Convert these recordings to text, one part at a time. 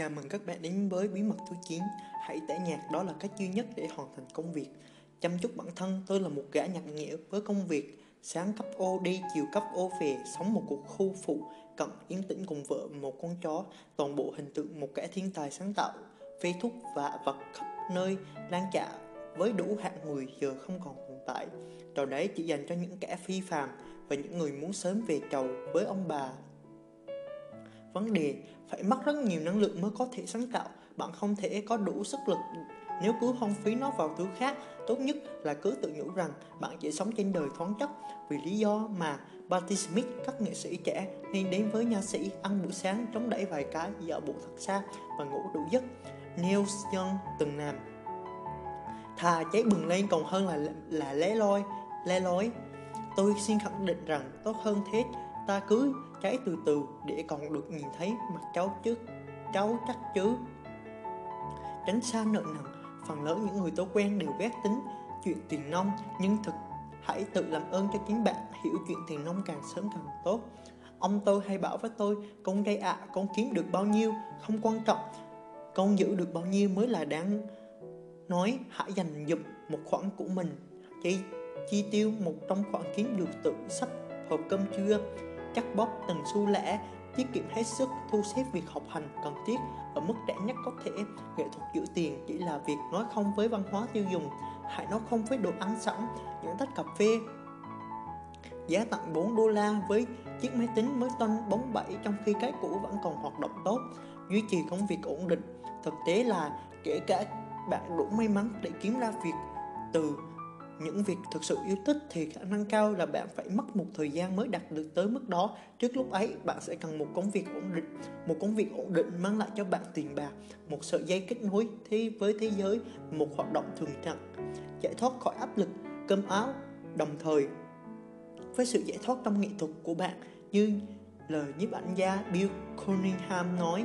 Chào mừng các bạn đến với Bí mật thứ 9 Hãy tẻ nhạc đó là cách duy nhất để hoàn thành công việc. Chăm chút bản thân tôi là một gã nhạc nhẽo với công việc. Sáng cấp ô đi, chiều cấp ô về Sống một cuộc khu phụ Cận yên tĩnh cùng vợ một con chó. Toàn bộ hình tượng một kẻ thiên tài sáng tạo. Phê thúc và vật khắp nơi lan trả với đủ hạng người giờ không còn tồn tại. Trò đấy chỉ dành cho những kẻ phi phàm Và những người muốn sớm về chầu với ông bà vấn đề. Phải mất rất nhiều năng lượng mới có thể sáng tạo. Bạn không thể có đủ sức lực. Nếu cứ phong phí nó vào thứ khác, tốt nhất là cứ tự nhủ rằng bạn chỉ sống trên đời thoáng chất. Vì lý do mà Patti Smith, các nghệ sĩ trẻ, nên đến với nha sĩ ăn buổi sáng, chống đẩy vài cái, dạo bộ thật xa và ngủ đủ giấc. Neil Young, từng làm. Thà cháy bừng lên còn hơn là là lé loi lé lối tôi xin khẳng định rằng tốt hơn thế ta cứ cháy từ từ để còn được nhìn thấy mặt cháu chứ cháu chắc chứ. Tránh xa nợ nần phần lớn những người tôi quen đều ghét tính chuyện tiền nông nhưng thực hãy tự làm ơn cho chính bạn hiểu chuyện tiền nông càng sớm càng tốt. Ông tôi hay bảo với tôi con gây ạ à, con kiếm được bao nhiêu không quan trọng con giữ được bao nhiêu mới là đáng. Nói hãy dành dụm một khoản của mình chi chi tiêu một trong khoản kiếm được tự sắp hộp cơm trưa cắt bóp từng xu lẻ tiết kiệm hết sức, thu xếp việc học hành cần thiết ở mức rẻ nhất có thể. Nghệ thuật giữ tiền chỉ là việc nói không với văn hóa tiêu dùng hãy nói không với đồ ăn sẵn. Những tách cà phê giá tặng 4 đô la với chiếc máy tính mới toanh bóng bẩy trong khi cái cũ vẫn còn hoạt động tốt, duy trì công việc ổn định. Thực tế là kể cả bạn đủ may mắn để kiếm ra việc từ những việc thực sự yêu thích thì khả năng cao là bạn phải mất một thời gian mới đạt được tới mức đó. Trước lúc ấy, bạn sẽ cần một công việc ổn định, một công việc ổn định mang lại cho bạn tiền bạc, một sợi dây kết nối thế với thế giới, một hoạt động thường trạng giải thoát khỏi áp lực, cơm áo. Đồng thời, với sự giải thoát trong nghệ thuật của bạn, như lời nhiếp ảnh gia Bill Cunningham nói,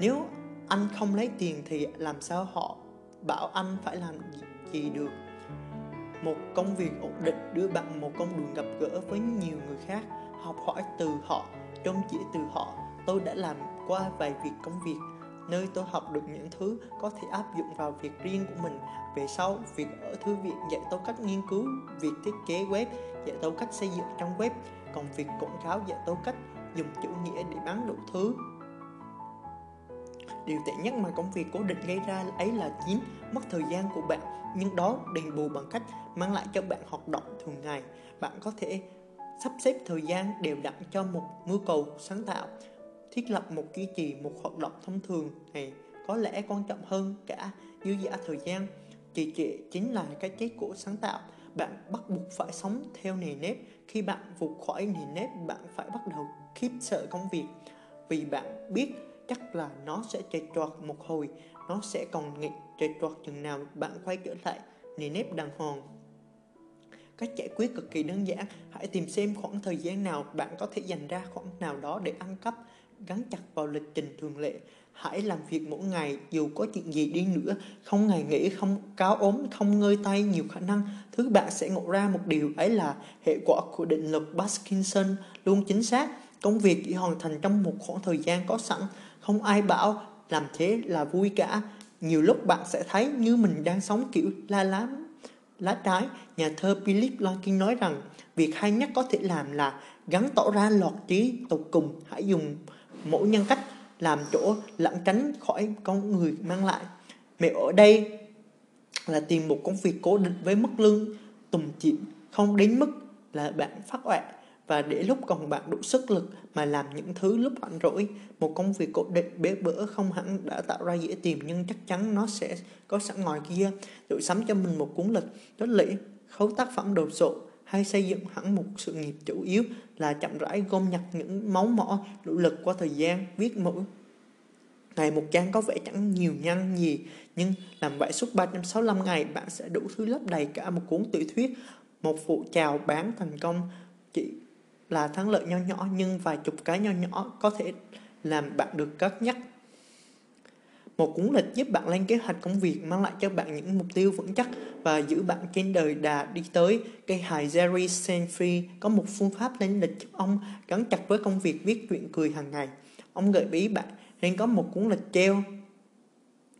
nếu anh không lấy tiền thì làm sao họ bảo anh phải làm gì được? Một công việc ổn định, đưa bạn một con đường gặp gỡ với nhiều người khác, học hỏi từ họ trông chỉ từ họ. Tôi đã làm qua vài việc công việc, nơi tôi học được những thứ có thể áp dụng vào việc riêng của mình. Về sau, việc ở thư viện dạy tôi cách nghiên cứu, việc thiết kế web dạy tôi cách xây dựng trang web, còn việc quảng cáo dạy tôi cách dùng chữ nghĩa để bán đủ thứ điều tệ nhất mà công việc cố định gây ra ấy là chiếm mất thời gian của bạn. Nhưng đó đền bù bằng cách mang lại cho bạn hoạt động thường ngày. Bạn có thể sắp xếp thời gian đều đặn cho một mưu cầu sáng tạo, thiết lập một duy trì một hoạt động thông thường này. Có lẽ quan trọng hơn cả dư giả thời gian, trì trệ chính là cái chết của sáng tạo. Bạn bắt buộc phải sống theo nề nếp. Khi bạn vụt khỏi nề nếp, bạn phải bắt đầu khiếp sợ công việc. Vì bạn biết chắc là nó sẽ chạy trọt một hồi, nó sẽ còn nghịch chạy trọt chừng nào bạn quay trở lại nề nếp đàng hoàng. Cách giải quyết cực kỳ đơn giản, hãy tìm xem khoảng thời gian nào bạn có thể dành ra khoảng nào đó để ăn cắp, gắn chặt vào lịch trình thường lệ. Hãy làm việc mỗi ngày, dù có chuyện gì đi nữa, không ngày nghỉ, không cáo ốm, không ngơi tay nhiều khả năng, thứ bạn sẽ ngộ ra một điều ấy là hệ quả của định luật Parkinson luôn chính xác. Công việc chỉ hoàn thành trong một khoảng thời gian có sẵn không ai bảo làm thế là vui cả. Nhiều lúc bạn sẽ thấy như mình đang sống kiểu la lá lá trái. Nhà thơ Philip Larkin nói rằng, việc hay nhất có thể làm là gắn tỏ ra lọt trí, tục cùng, hãy dùng mỗi nhân cách làm chỗ lẩn tránh khỏi con người mang lại. Mẹ ở đây là tìm một công việc cố định với mức lương tùng chịu không đến mức là bạn phát oạ và để lúc còn bạn đủ sức lực mà làm những thứ lúc rảnh rỗi, một công việc cố định, bế bỡ không hẳn đã tạo ra dễ tìm, nhưng chắc chắn nó sẽ có sẵn ngoài kia. Tự sắm cho mình một cuốn lịch rất lĩ khấu tác phẩm đồ sộ, hay xây dựng hẳn một sự nghiệp chủ yếu là chậm rãi gom nhặt những máu mỏ, nỗ lực qua thời gian, viết mỗi ngày một trang có vẻ chẳng nhiều nhăn gì nhưng làm vậy suốt 365 ngày, bạn sẽ đủ thứ lấp đầy cả một cuốn tiểu thuyết. Một vụ chào bán thành công chỉ là thắng lợi nho nhỏ, nhưng vài chục cái nho nhỏ có thể làm bạn được cất nhắc một cuốn lịch giúp bạn lên kế hoạch công việc, mang lại cho bạn những mục tiêu vững chắc và giữ bạn trên đời đà đi tới. Cây hài Jerry Seinfeld có một phương pháp lên lịch giúp ông gắn chặt với công việc viết chuyện cười hàng ngày. Ông gợi ý bạn nên có một cuốn lịch treo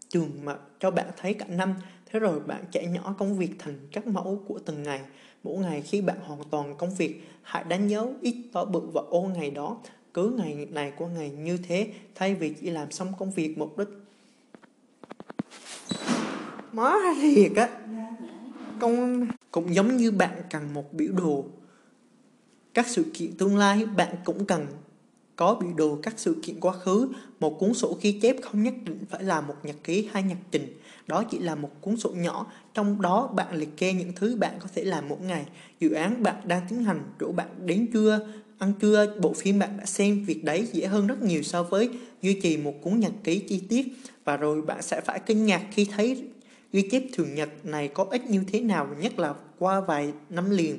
trường mà cho bạn thấy cả năm thế rồi bạn trẻ nhỏ công việc thành các mẫu của từng ngày. Mỗi ngày khi bạn hoàn toàn công việc, hãy đánh dấu ít to bự và ô ngày đó. Cứ ngày này qua ngày như thế, thay vì chỉ làm xong công việc mục đích. Má thiệt á. Công cũng giống như bạn cần một biểu đồ. Các sự kiện tương lai bạn cũng cần có biểu đồ các sự kiện quá khứ, một cuốn sổ ghi chép không nhất định phải là một nhật ký hay nhật trình. Đó chỉ là một cuốn sổ nhỏ, trong đó bạn liệt kê những thứ bạn có thể làm mỗi ngày. Dự án bạn đang tiến hành, chỗ bạn đến trưa, ăn trưa, bộ phim bạn đã xem, việc đấy dễ hơn rất nhiều so với duy trì một cuốn nhật ký chi tiết. Và rồi bạn sẽ phải kinh ngạc khi thấy ghi chép thường nhật này có ích như thế nào, nhất là qua vài năm liền.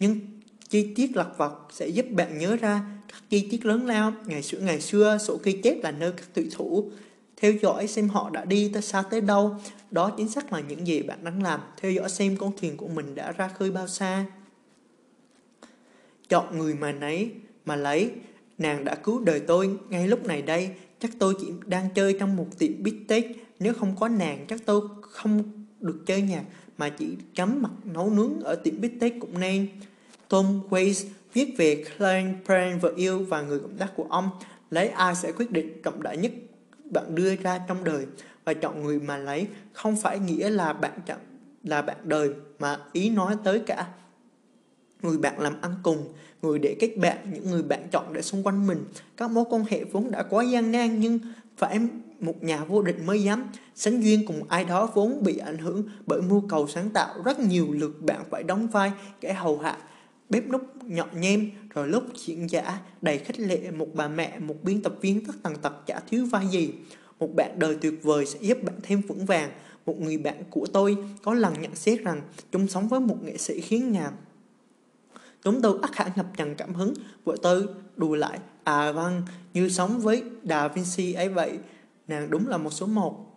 Nhưng chi tiết lặt vặt sẽ giúp bạn nhớ ra các tiết lớn lao, ngày xưa ngày xưa, sổ ghi chép là nơi các thủy thủ theo dõi xem họ đã đi tới xa tới đâu. Đó chính xác là những gì bạn đang làm, theo dõi xem con thuyền của mình đã ra khơi bao xa. Chọn người mà nấy, mà lấy, nàng đã cứu đời tôi. Ngay lúc này đây, chắc tôi chỉ đang chơi trong một tiệm bít tết. Nếu không có nàng, chắc tôi không được chơi nhạc mà chỉ chấm mặt nấu nướng ở tiệm bít tết cũng nên. Tom Waits viết về Klein, Brand vợ yêu và người cộng tác của ông lấy ai sẽ quyết định trọng đại nhất bạn đưa ra trong đời? Và chọn người mà lấy không phải nghĩa là bạn chọn là bạn đời mà ý nói tới cả người bạn làm ăn cùng người để kết bạn những người bạn chọn để xung quanh mình. Các mối quan hệ vốn đã quá gian nan nhưng phải một nhà vô địch mới dám. Sánh duyên cùng ai đó vốn bị ảnh hưởng bởi mưu cầu sáng tạo. Rất nhiều lượt bạn phải đóng vai kẻ hầu hạ bếp núc nhọn nhem, rồi lúc chuyện giả đầy khích lệ, một bà mẹ, một biên tập viên tất tần tật chả thiếu vai gì. Một bạn đời tuyệt vời sẽ giúp bạn thêm vững vàng. Một người bạn của tôi có lần nhận xét rằng chung sống với một nghệ sĩ khiến nhà chúng tôi ắt hẳn ngập tràn cảm hứng. Vợ tôi đùa lại à vâng như sống với Da Vinci ấy vậy, nàng đúng là một số một.